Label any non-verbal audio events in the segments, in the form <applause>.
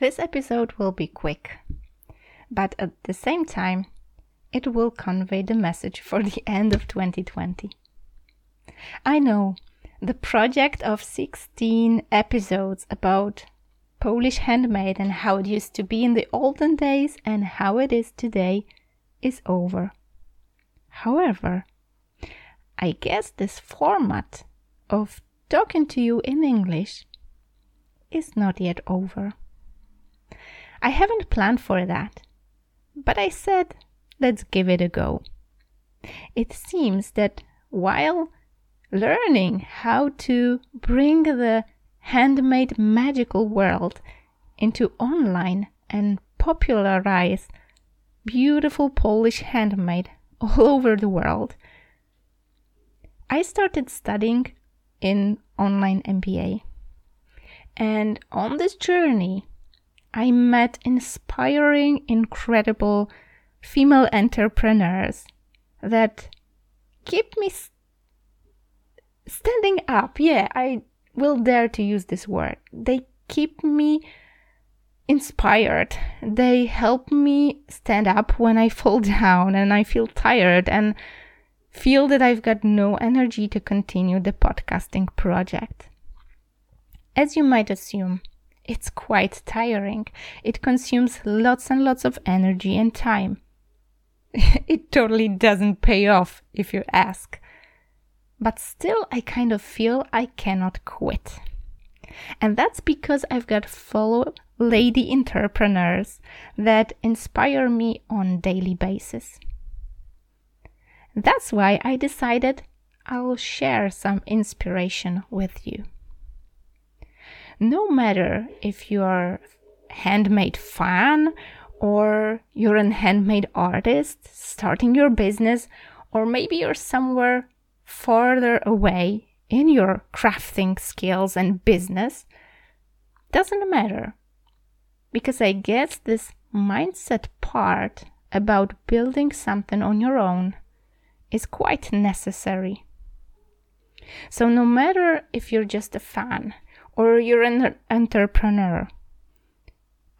This episode will be quick, but at the same time, it will convey the message for the <laughs> end of 2020. I know the project of 16 episodes about Polish handmade and how it used to be in the olden days and how it is today is over. However, I guess this format of talking to you in English is not yet over. I haven't planned for that, but I said, let's give it a go. It seems that while learning how to bring the handmade magical world into online and popularize beautiful Polish handmade all <laughs> over the world, I started studying in online MBA. And on this journey, I met inspiring, incredible female entrepreneurs that keep me standing up. Yeah, I will dare to use this word. They keep me inspired. They help me stand up when I fall <laughs> down and I feel tired and feel that I've got no energy to continue the podcasting project. As you might assume, it's quite tiring. It consumes lots and lots of energy and time. <laughs> it totally doesn't pay off if you ask but still I kind of feel I cannot quit. And that's because I've got follow lady entrepreneurs that inspire me on daily basis. That's why I decided I'll share some inspiration with you. No matter if you're handmade fan or you're a handmade artist starting your business or maybe you're somewhere further away in your crafting skills and business doesn't matter. Because I guess this mindset part about building something on your own is quite necessary. So, no matter if you're just a fan or you're an entrepreneur,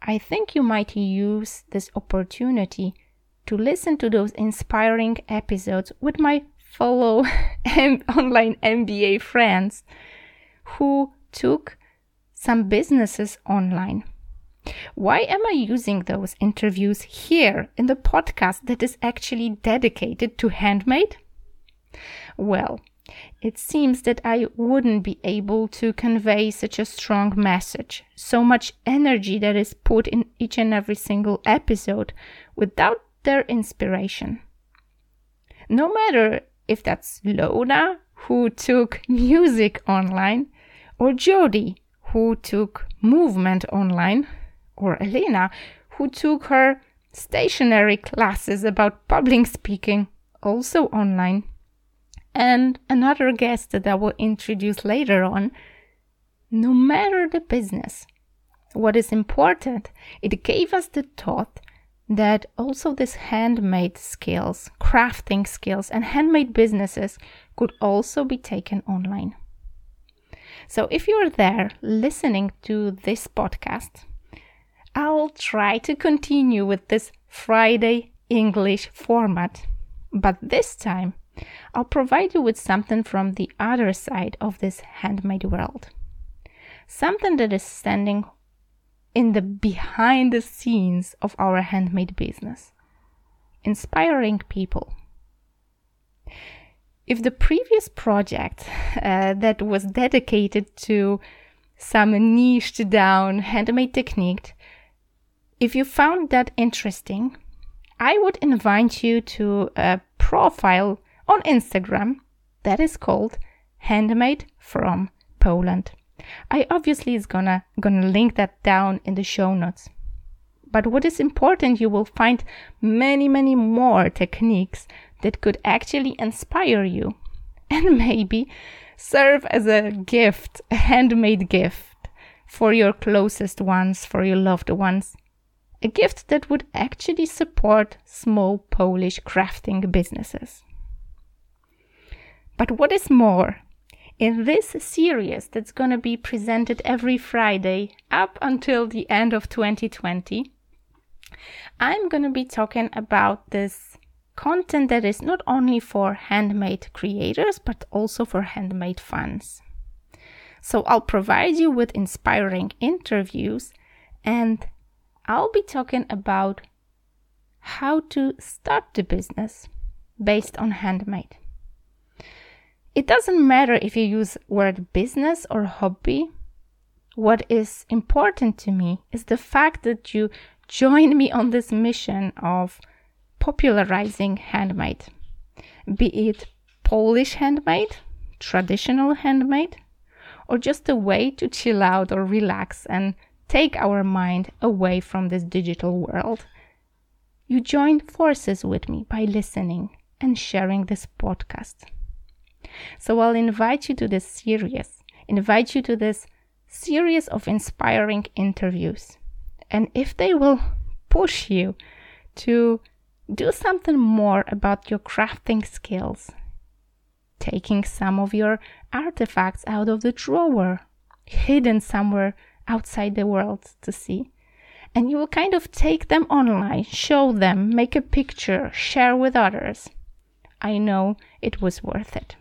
I think you might use this opportunity to listen to those inspiring episodes with my fellow <laughs> online MBA friends who took some businesses online. Why am I using those interviews here in the podcast that is actually dedicated to handmade? Well, it seems that I wouldn't be able to convey such a strong message, so much energy that is put in each and every single episode without their inspiration. No matter if that's Lona, who took music online, or Jody, who took movement online, or Elena, who took her stationary classes about public speaking also online, and another guest that I will introduce later on. No matter the business, what is important, it gave us the thought that also these handmade skills, crafting skills, and handmade businesses could also be taken online. So if you're there listening to this podcast, I'll try to continue with this Friday English format, but this time I'll provide you with something from the other side of this handmade world. Something that is standing in the behind the scenes of our handmade business, inspiring people. If the previous project uh, that was dedicated to some niched down handmade technique, if you found that interesting, I would invite you to a profile on Instagram that is called Handmade from Poland. I obviously is gonna gonna link that down in the show notes. But what is important, you will find many, many more techniques that could actually inspire you <laughs> and maybe serve as a gift, a handmade gift for your closest ones, for your loved ones. A gift that would actually support small Polish crafting businesses. But what is more, In this series that's going to be presented every Friday up until the end of 2020, I'm going to be talking about this content that is not only for handmade creators but also for handmade fans. So I'll provide you with inspiring interviews and I'll be talking about how to start the business based on handmade. It doesn't matter if you use word business or hobby. What is important to me is the fact that you join me on this mission of popularizing handmade, be it Polish handmade, traditional handmade, or just a way to chill out or relax and take our mind away from this digital world. You join forces with me by listening and sharing this podcast. So I'll invite you to this series, invite you to this series of inspiring interviews. And if they will push you to do something more about your crafting skills, taking some of your artifacts out of the drawer, hidden somewhere outside the world to see. And you will kind of take them online, show them, make a picture, share with others. I know it was worth it.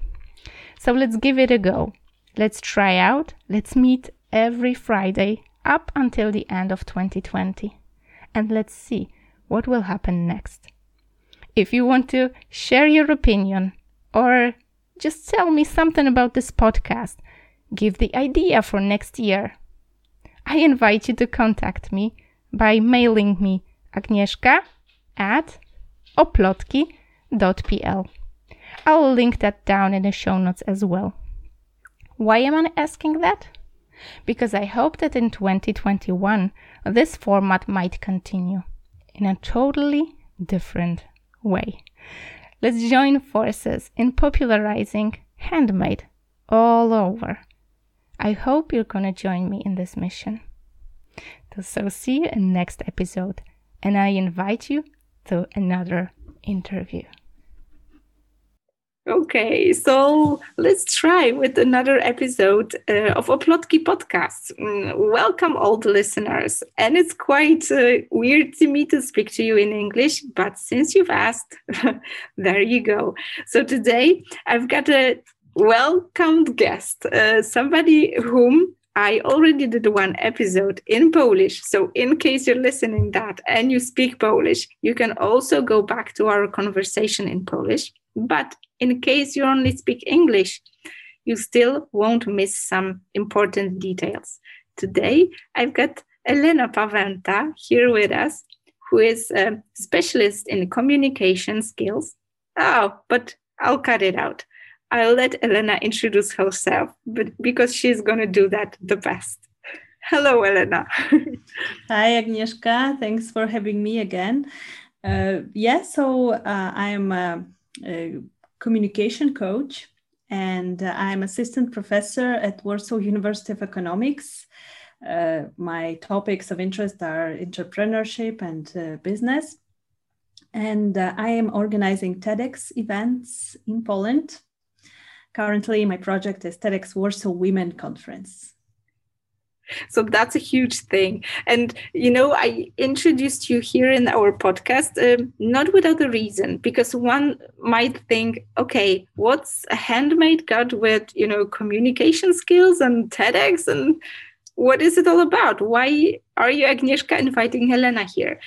So let's give it a go. Let's try out. Let's meet every Friday up until the end of 2020. And let's see what will happen next. If you want to share your opinion or just tell me something about this podcast, give the idea for next year. I invite you to contact me by mailing me agnieszka at oplotki.pl. I'll link that down in the show notes as well. Why am I asking that? Because I hope that in 2021 this format might continue in a totally different way. Let's join forces in popularizing handmade all over. I hope you're gonna join me in this mission. So see you in next episode and I invite you to another interview. Okay, so let's try with another episode uh, of Oplotki podcast. Mm, welcome, all the listeners. And it's quite uh, weird to me to speak to you in English, but since you've asked, <laughs> there you go. So today I've got a welcomed guest, uh, somebody whom I already did one episode in Polish. So, in case you're listening that and you speak Polish, you can also go back to our conversation in Polish. But in case you only speak English, you still won't miss some important details. Today, I've got Elena Pawęta here with us, who is a specialist in communication skills. Oh, but I'll cut it out. I'll let Elena introduce herself, but because she's going to do that the best. Hello, Elena. <laughs> Hi, Agnieszka. Thanks for having me again. Uh, yeah, so uh, I'm a, a communication coach, and uh, I'm assistant professor at Warsaw University of Economics. Uh, my topics of interest are entrepreneurship and uh, business. And uh, I am organizing TEDx events in Poland. Currently, my project is TEDx Warsaw Women Conference. So that's a huge thing. And, you know, I introduced you here in our podcast um, not without a reason, because one might think, okay, what's a handmade got with, you know, communication skills and TEDx and what is it all about? Why are you, Agnieszka, inviting Helena here?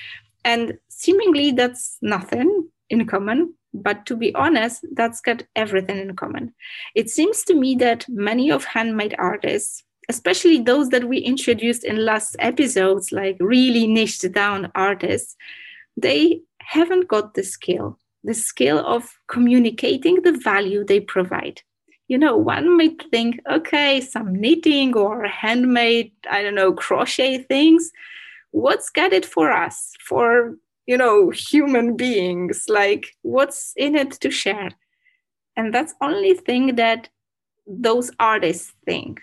And seemingly that's nothing in common. But to be honest, that's got everything in common. It seems to me that many of handmade artists especially those that we introduced in last episodes, like really niched down artists, they haven't got the skill, the skill of communicating the value they provide. You know, one might think, okay, some knitting or handmade, I don't know, crochet things. What's got it for us, for, you know, human beings? Like, what's in it to share? And that's only thing that those artists think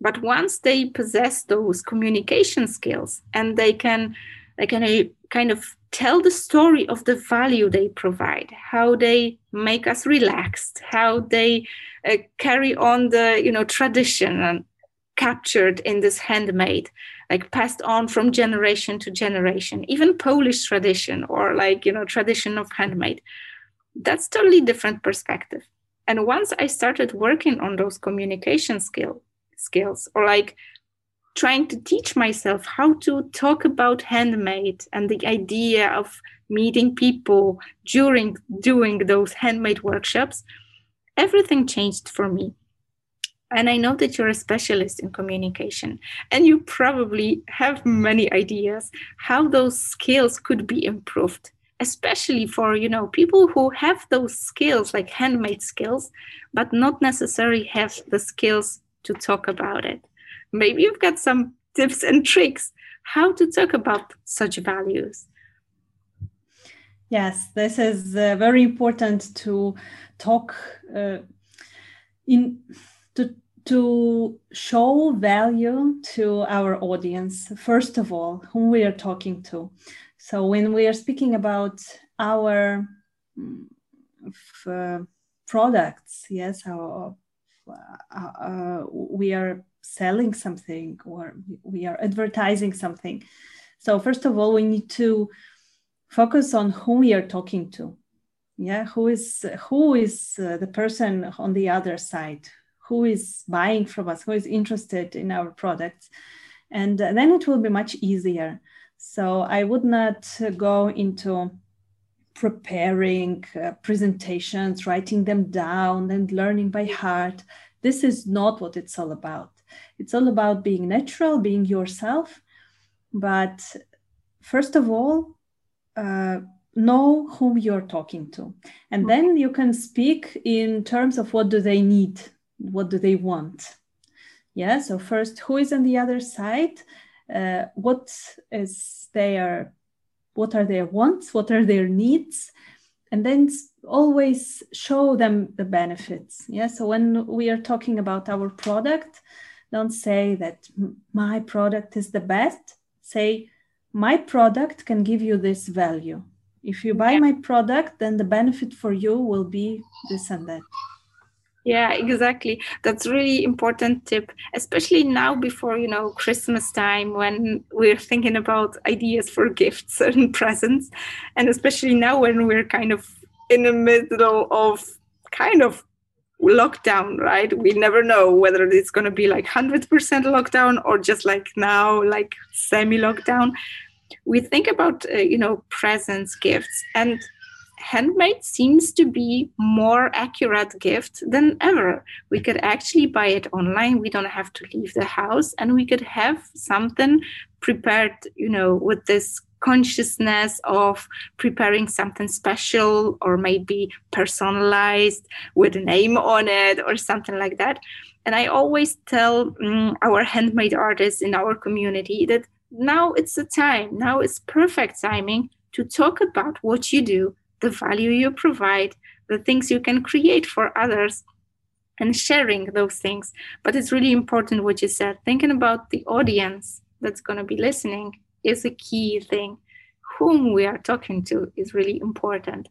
but once they possess those communication skills and they can they can uh, kind of tell the story of the value they provide, how they make us relaxed, how they uh, carry on the you know tradition and captured in this handmade like passed on from generation to generation even polish tradition or like you know tradition of handmade. That's totally different perspective. And once i started working on those communication skill skills or like trying to teach myself how to talk about handmade and the idea of meeting people during doing those handmade workshops everything changed for me. And I know that you're a specialist in communication, and you probably have many ideas how those skills could be improved, especially for you know people who have those skills like handmade skills, but not necessarily have the skills to talk about it. Maybe you've got some tips and tricks how to talk about such values. Yes, this is uh, very important to talk uh, in to to show value to our audience, first of all, whom we are talking to. So when we are speaking about our uh, products, yes, our, we are selling something or we are advertising something. So first of all, we need to focus on whom we are talking to. Yeah, who is who is uh, the person on the other side? who is buying from us, who is interested in our products. And uh, then it will be much easier. So I would not go into preparing uh, presentations, writing them down, and learning by heart. This is not what it's all about. It's all about being natural, being yourself. But first of all, uh, know whom you're talking to. And then you can speak in terms of what do they need what do they want yeah so first who is on the other side uh, what is their what are their wants what are their needs and then always show them the benefits. Yeah so when we are talking about our product don't say that my product is the best. Say my product can give you this value. If you buy my product then the benefit for you will be this and that yeah exactly. That's really important tip especially now before you know christmas time when we're thinking about ideas for gifts <laughs> and presents and especially now when we're kind of in the middle of kind of lockdown right? We never know whether it's going to be like 100% lockdown or just like now like semi lockdown we think about uh, you know presents gifts and handmade seems to be more accurate gift than ever. We could actually buy it online. We don't have to leave the house and we could have something prepared you know with this consciousness of preparing something special or maybe personalized with a name on it or something like that. And i always tell um, our handmade artists in our community that now it's the time now it's perfect timing to talk about what you do the value you provide, the things you can create for others, and sharing those things. But it's really important what you said. Thinking about the audience that's going to be listening is a key thing. Whom we are talking to is really important.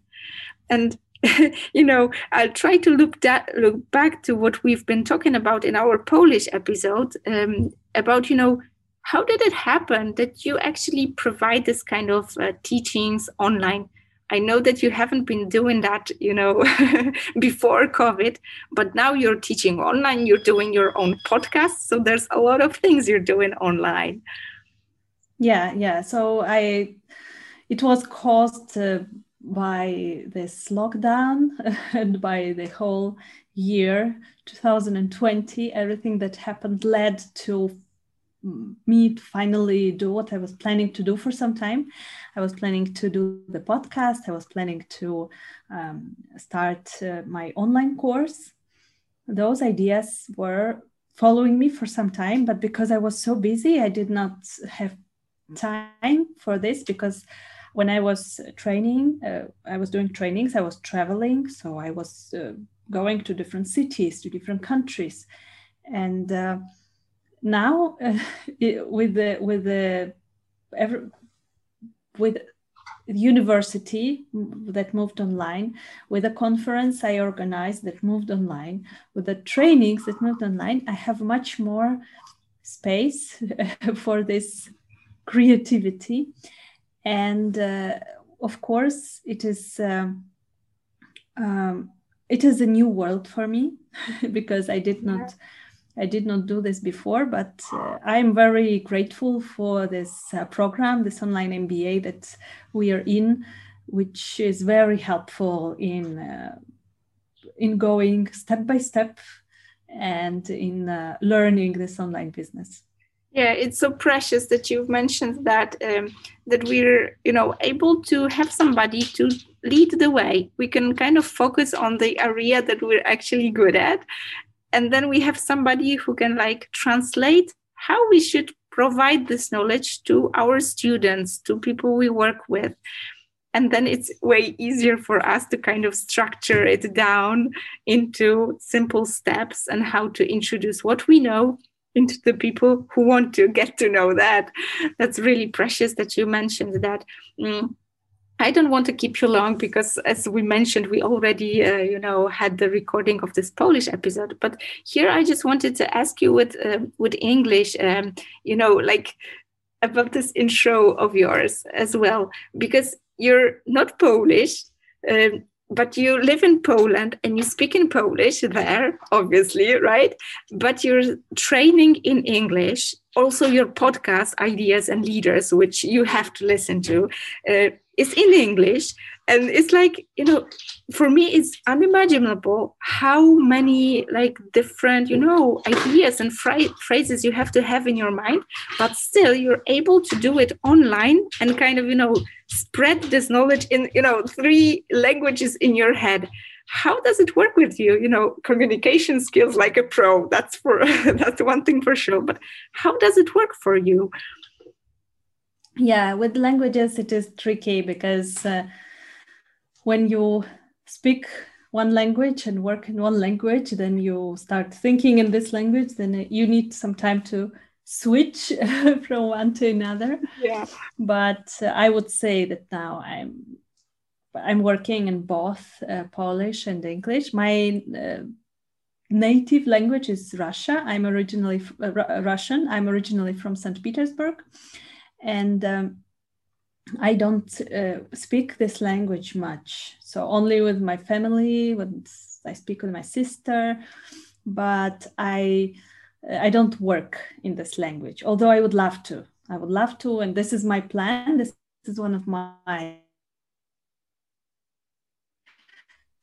And <laughs> you know, I'll try to look that look back to what we've been talking about in our Polish episode um, about you know how did it happen that you actually provide this kind of uh, teachings online I know that you haven't been doing that, you know, <laughs> before COVID, but now you're teaching online, you're doing your own podcast. So there's a lot of things you're doing online. Yeah, yeah. So I, it was caused uh, by this lockdown <laughs> and by the whole year 2020. Everything that happened led to me to finally do what I was planning to do for some time. I was planning to do the podcast. I was planning to um, start uh, my online course. Those ideas were following me for some time, but because I was so busy, I did not have time for this because when I was training, uh, I was doing trainings, I was traveling. So I was uh, going to different cities, to different countries. And uh, now uh, <laughs> it, with the with the every, with university that moved online, with a conference I organized that moved online, with the trainings that moved online, I have much more space <laughs> for this creativity. And uh, of course, it is. Um, um, it is a new world for me <laughs> because I did not I did not do this before, but uh, I'm very grateful for this uh, program, this online MBA that we are in, which is very helpful in uh, in going step by step and in uh, learning this online business. Yeah, it's so precious that you've mentioned that um, that we're you know able to have somebody to lead the way. We can kind of focus on the area that we're actually good at, and then we have somebody who can like translate how we should provide this knowledge to our students, to people we work with. And then it's way easier for us to kind of structure it down into simple steps and how to introduce what we know into the people who want to get to know that. That's really precious that you mentioned that. Mm. I don't want to keep you long because, as we mentioned, we already, uh, you know, had the recording of this Polish episode. But here, I just wanted to ask you with uh, with English, um, you know, like about this intro of yours as well, because you're not Polish. Um, but you live in Poland and you speak in Polish there, obviously, right? But you're training in English. Also, your podcast, Ideas and Leaders, which you have to listen to, uh, is in English and it's like you know for me it's unimaginable how many like different you know ideas and phrases you have to have in your mind but still you're able to do it online and kind of you know spread this knowledge in you know three languages in your head. How does it work with you? You know communication skills like a pro that's for <laughs> that's one thing for sure but how does it work for you yeah with languages it is tricky because uh, when you speak one language and work in one language, then you start thinking in this language, then you need some time to switch <laughs> from one to another. Yeah. But uh, I would say that now I'm I'm working in both uh, Polish and English. My uh, native language is Russia. I'm originally uh, Russian. I'm originally from St. Petersburg, and um, I don't uh, speak this language much. So only with my family, when I speak with my sister, but I I don't work in this language. Although I would love to. I would love to, and this is my plan. This is one of my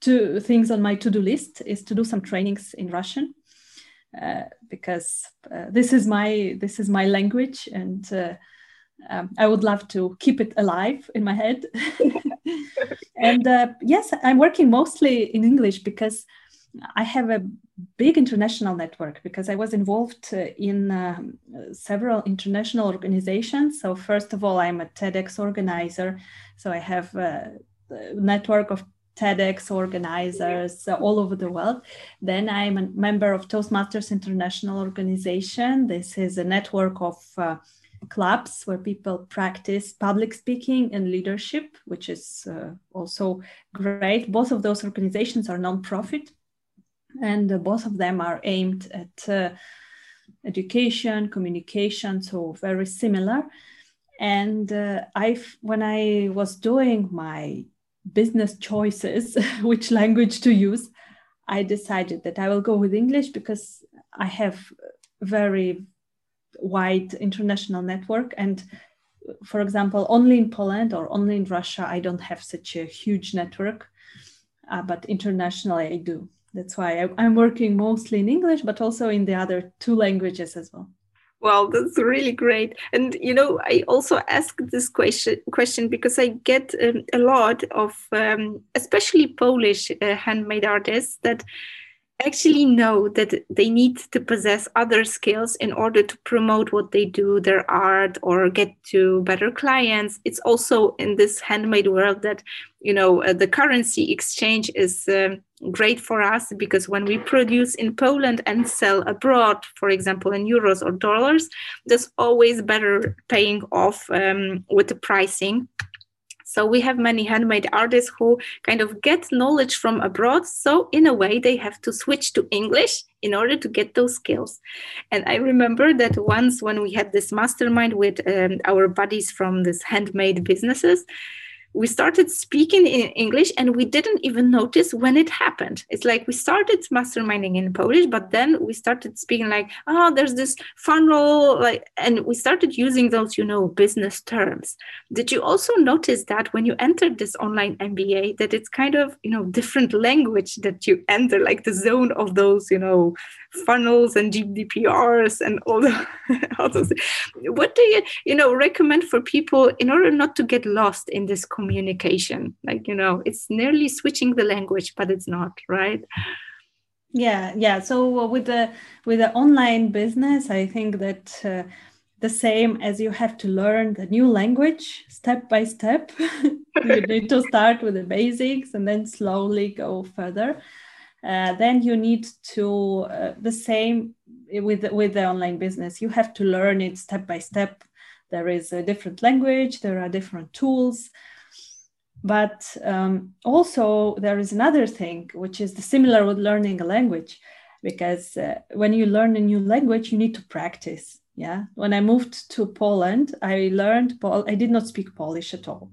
two things on my to-do list is to do some trainings in Russian. Uh, because uh, this is my this is my language and uh, um, I would love to keep it alive in my head. <laughs> and uh, yes, I'm working mostly in English because I have a big international network because I was involved uh, in uh, several international organizations. So, first of all, I'm a TEDx organizer. So, I have a network of TEDx organizers all over the world. Then I'm a member of Toastmasters International Organization. This is a network of uh, clubs where people practice public speaking and leadership, which is uh, also great. Both of those organizations are nonprofit, and uh, both of them are aimed at uh, education, communication, so very similar. And uh, I, when I was doing my business choices, <laughs> which language to use, I decided that I will go with English because I have very wide international network. And for example only in poland or only in russia i don't have such a huge network. Uh, but internationally i do. That's why I, i'm working mostly in english but also in the other two languages as well. Well that's really great. And you know i also ask this question question because i get um, a lot of um, especially polish uh, handmade artists that actually know that they need to possess other skills in order to promote what they do, their art, or get to better clients. It's also in this handmade world that, you know, uh, the currency exchange is uh, great for us because when we produce in Poland and sell abroad, for example, in euros or dollars, there's always better paying off um, with the pricing So we have many handmade artists who kind of get knowledge from abroad. So in a way, they have to switch to English in order to get those skills. And I remember that once when we had this mastermind with um, our buddies from this handmade businesses, we started speaking in English and we didn't even notice when it happened. It's like we started masterminding in Polish, but then we started speaking like, oh, there's this funnel, like, and we started using those, you know, business terms. Did you also notice that when you entered this online MBA, that it's kind of, you know, different language that you enter, like the zone of those, you know, funnels and GDPRs and all, the, <laughs> all those. What do you, you know, recommend for people in order not to get lost in this communication? Like, you know, it's nearly switching the language, but it's not, right? Yeah, yeah. So with the with the online business, I think that uh, the same as you have to learn the new language step by step. <laughs> you need to start with the basics and then slowly go further. Uh, then you need to uh, the same with with the online business you have to learn it step by step there is a different language there are different tools but um, also there is another thing which is the similar with learning a language because uh, when you learn a new language you need to practice yeah when i moved to poland i learned Pol- i did not speak polish at all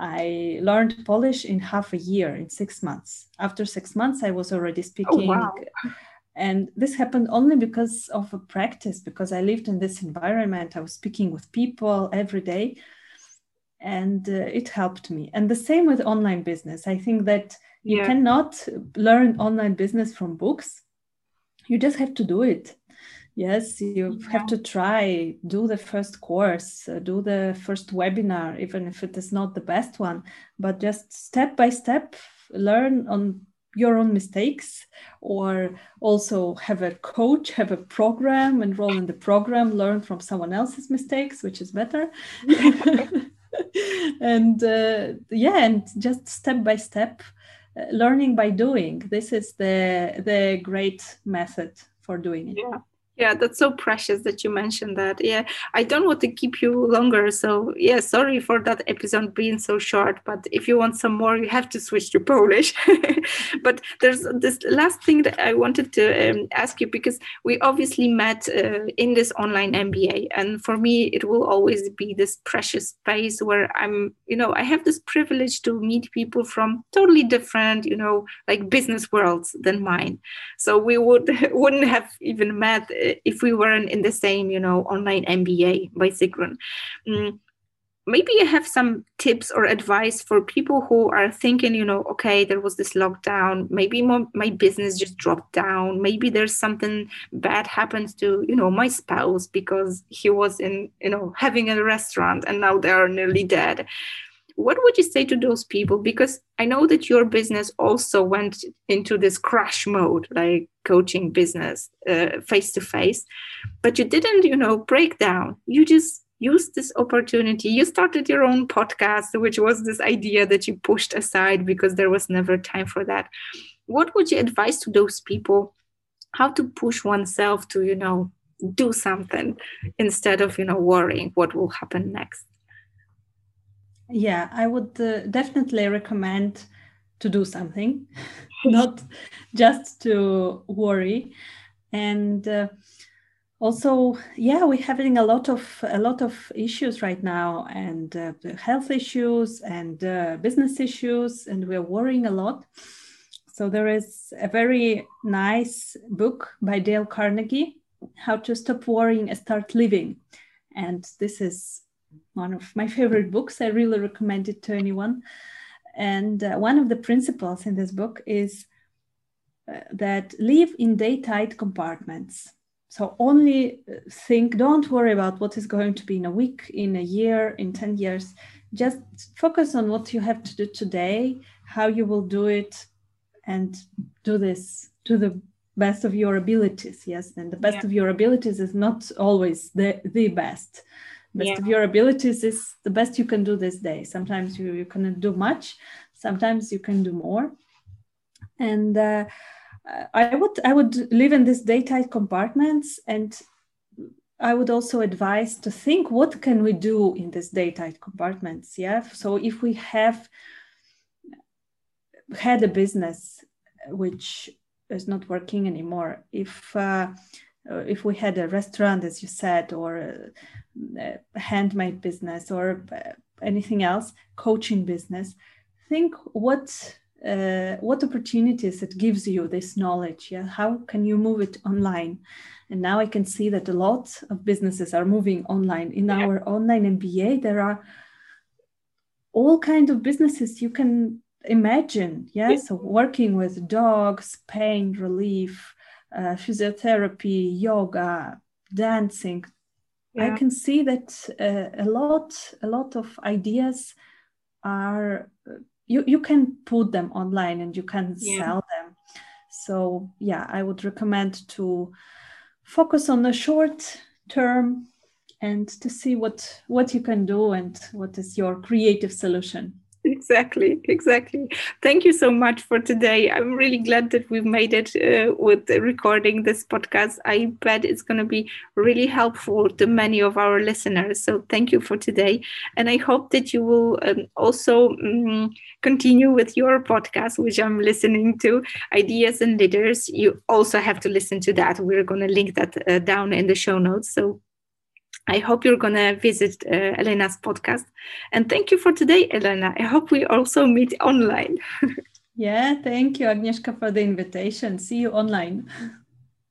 I learned Polish in half a year, in six months. After six months, I was already speaking. Oh, wow. And this happened only because of a practice, because I lived in this environment. I was speaking with people every day, and uh, it helped me. And the same with online business. I think that yeah. you cannot learn online business from books, you just have to do it yes you yeah. have to try do the first course uh, do the first webinar even if it is not the best one but just step by step learn on your own mistakes or also have a coach have a program enroll in the program learn from someone else's mistakes which is better <laughs> <laughs> <laughs> and uh, yeah and just step by step uh, learning by doing. This is the the great method for doing it. Yeah yeah that's so precious that you mentioned that. Yeah i don't want to keep you longer so yeah sorry for that episode being so short but if you want some more you have to switch to polish. <laughs> But there's this last thing that i wanted to um, ask you because we obviously met uh, in this online mba and for me it will always be this precious space where i'm you know i have this privilege to meet people from totally different you know like business worlds than mine. So we would <laughs> wouldn't have even met if we weren't in the same, you know, online MBA by Sigrun. Mm, maybe you have some tips or advice for people who are thinking, you know, okay, there was this lockdown, maybe my, my business just dropped down, maybe there's something bad happens to, you know, my spouse because he was in, you know, having a restaurant and now they are nearly dead what would you say to those people because i know that your business also went into this crash mode like coaching business face to face but you didn't you know break down. You just used this opportunity. You started your own podcast which was this idea that you pushed aside because there was never time for that. What would you advise to those people? How to push oneself to you know do something instead of you know worrying what will happen next? Yeah, I would uh, definitely recommend to do something, <laughs> not just to worry. And uh, also, yeah, we're having a lot of a lot of issues right now, and uh, health issues and uh, business issues, and we're worrying a lot. So there is a very nice book by Dale Carnegie, "How to Stop Worrying and Start Living," and this is one of my favorite books. I really recommend it to anyone. And uh, one of the principles in this book is uh, that live in day tight compartments. So only uh, think, don't worry about what is going to be in a week, in a year, in 10 years. Just focus on what you have to do today, how you will do it, and do this to the best of your abilities. Yes, and the best yeah. of your abilities is not always the, the best best yeah. of your abilities is the best you can do this day sometimes you, you cannot do much sometimes you can do more and uh, i would i would live in these day tight compartments and I would also advise to think what can we do in these day tight compartments. Yeah. So if we have had a business which is not working anymore, if uh, if we had a restaurant, as you said, or a, a handmade business, or anything else, coaching business, think what uh, what opportunities it gives you this knowledge yeah how can you move it online and now i can see that a lot of businesses are moving online in yeah. our online mba there are all kinds of businesses you can imagine yeah? yeah. so working with dogs pain relief uh, physiotherapy yoga dancing yeah. i can see that uh, a lot a lot of ideas are you you can put them online and you can yeah. sell them so yeah i would recommend to focus on the short term and to see what what you can do and what is your creative solution <laughs> exactly exactly. Thank you so much for today. I'm really glad that we've made it uh, with recording this podcast. I bet it's going to be really helpful to many of our listeners. So thank you for today. And i hope that you will um, also um, continue with your podcast which i'm listening to ideas and leaders. You also have to listen to that. We're going to link that uh, down in the show notes. So I hope you're going to visit uh, Elena's podcast. And thank you for today, Elena. I hope we also meet online. <laughs> yeah, thank you, Agnieszka, for the invitation. See you online.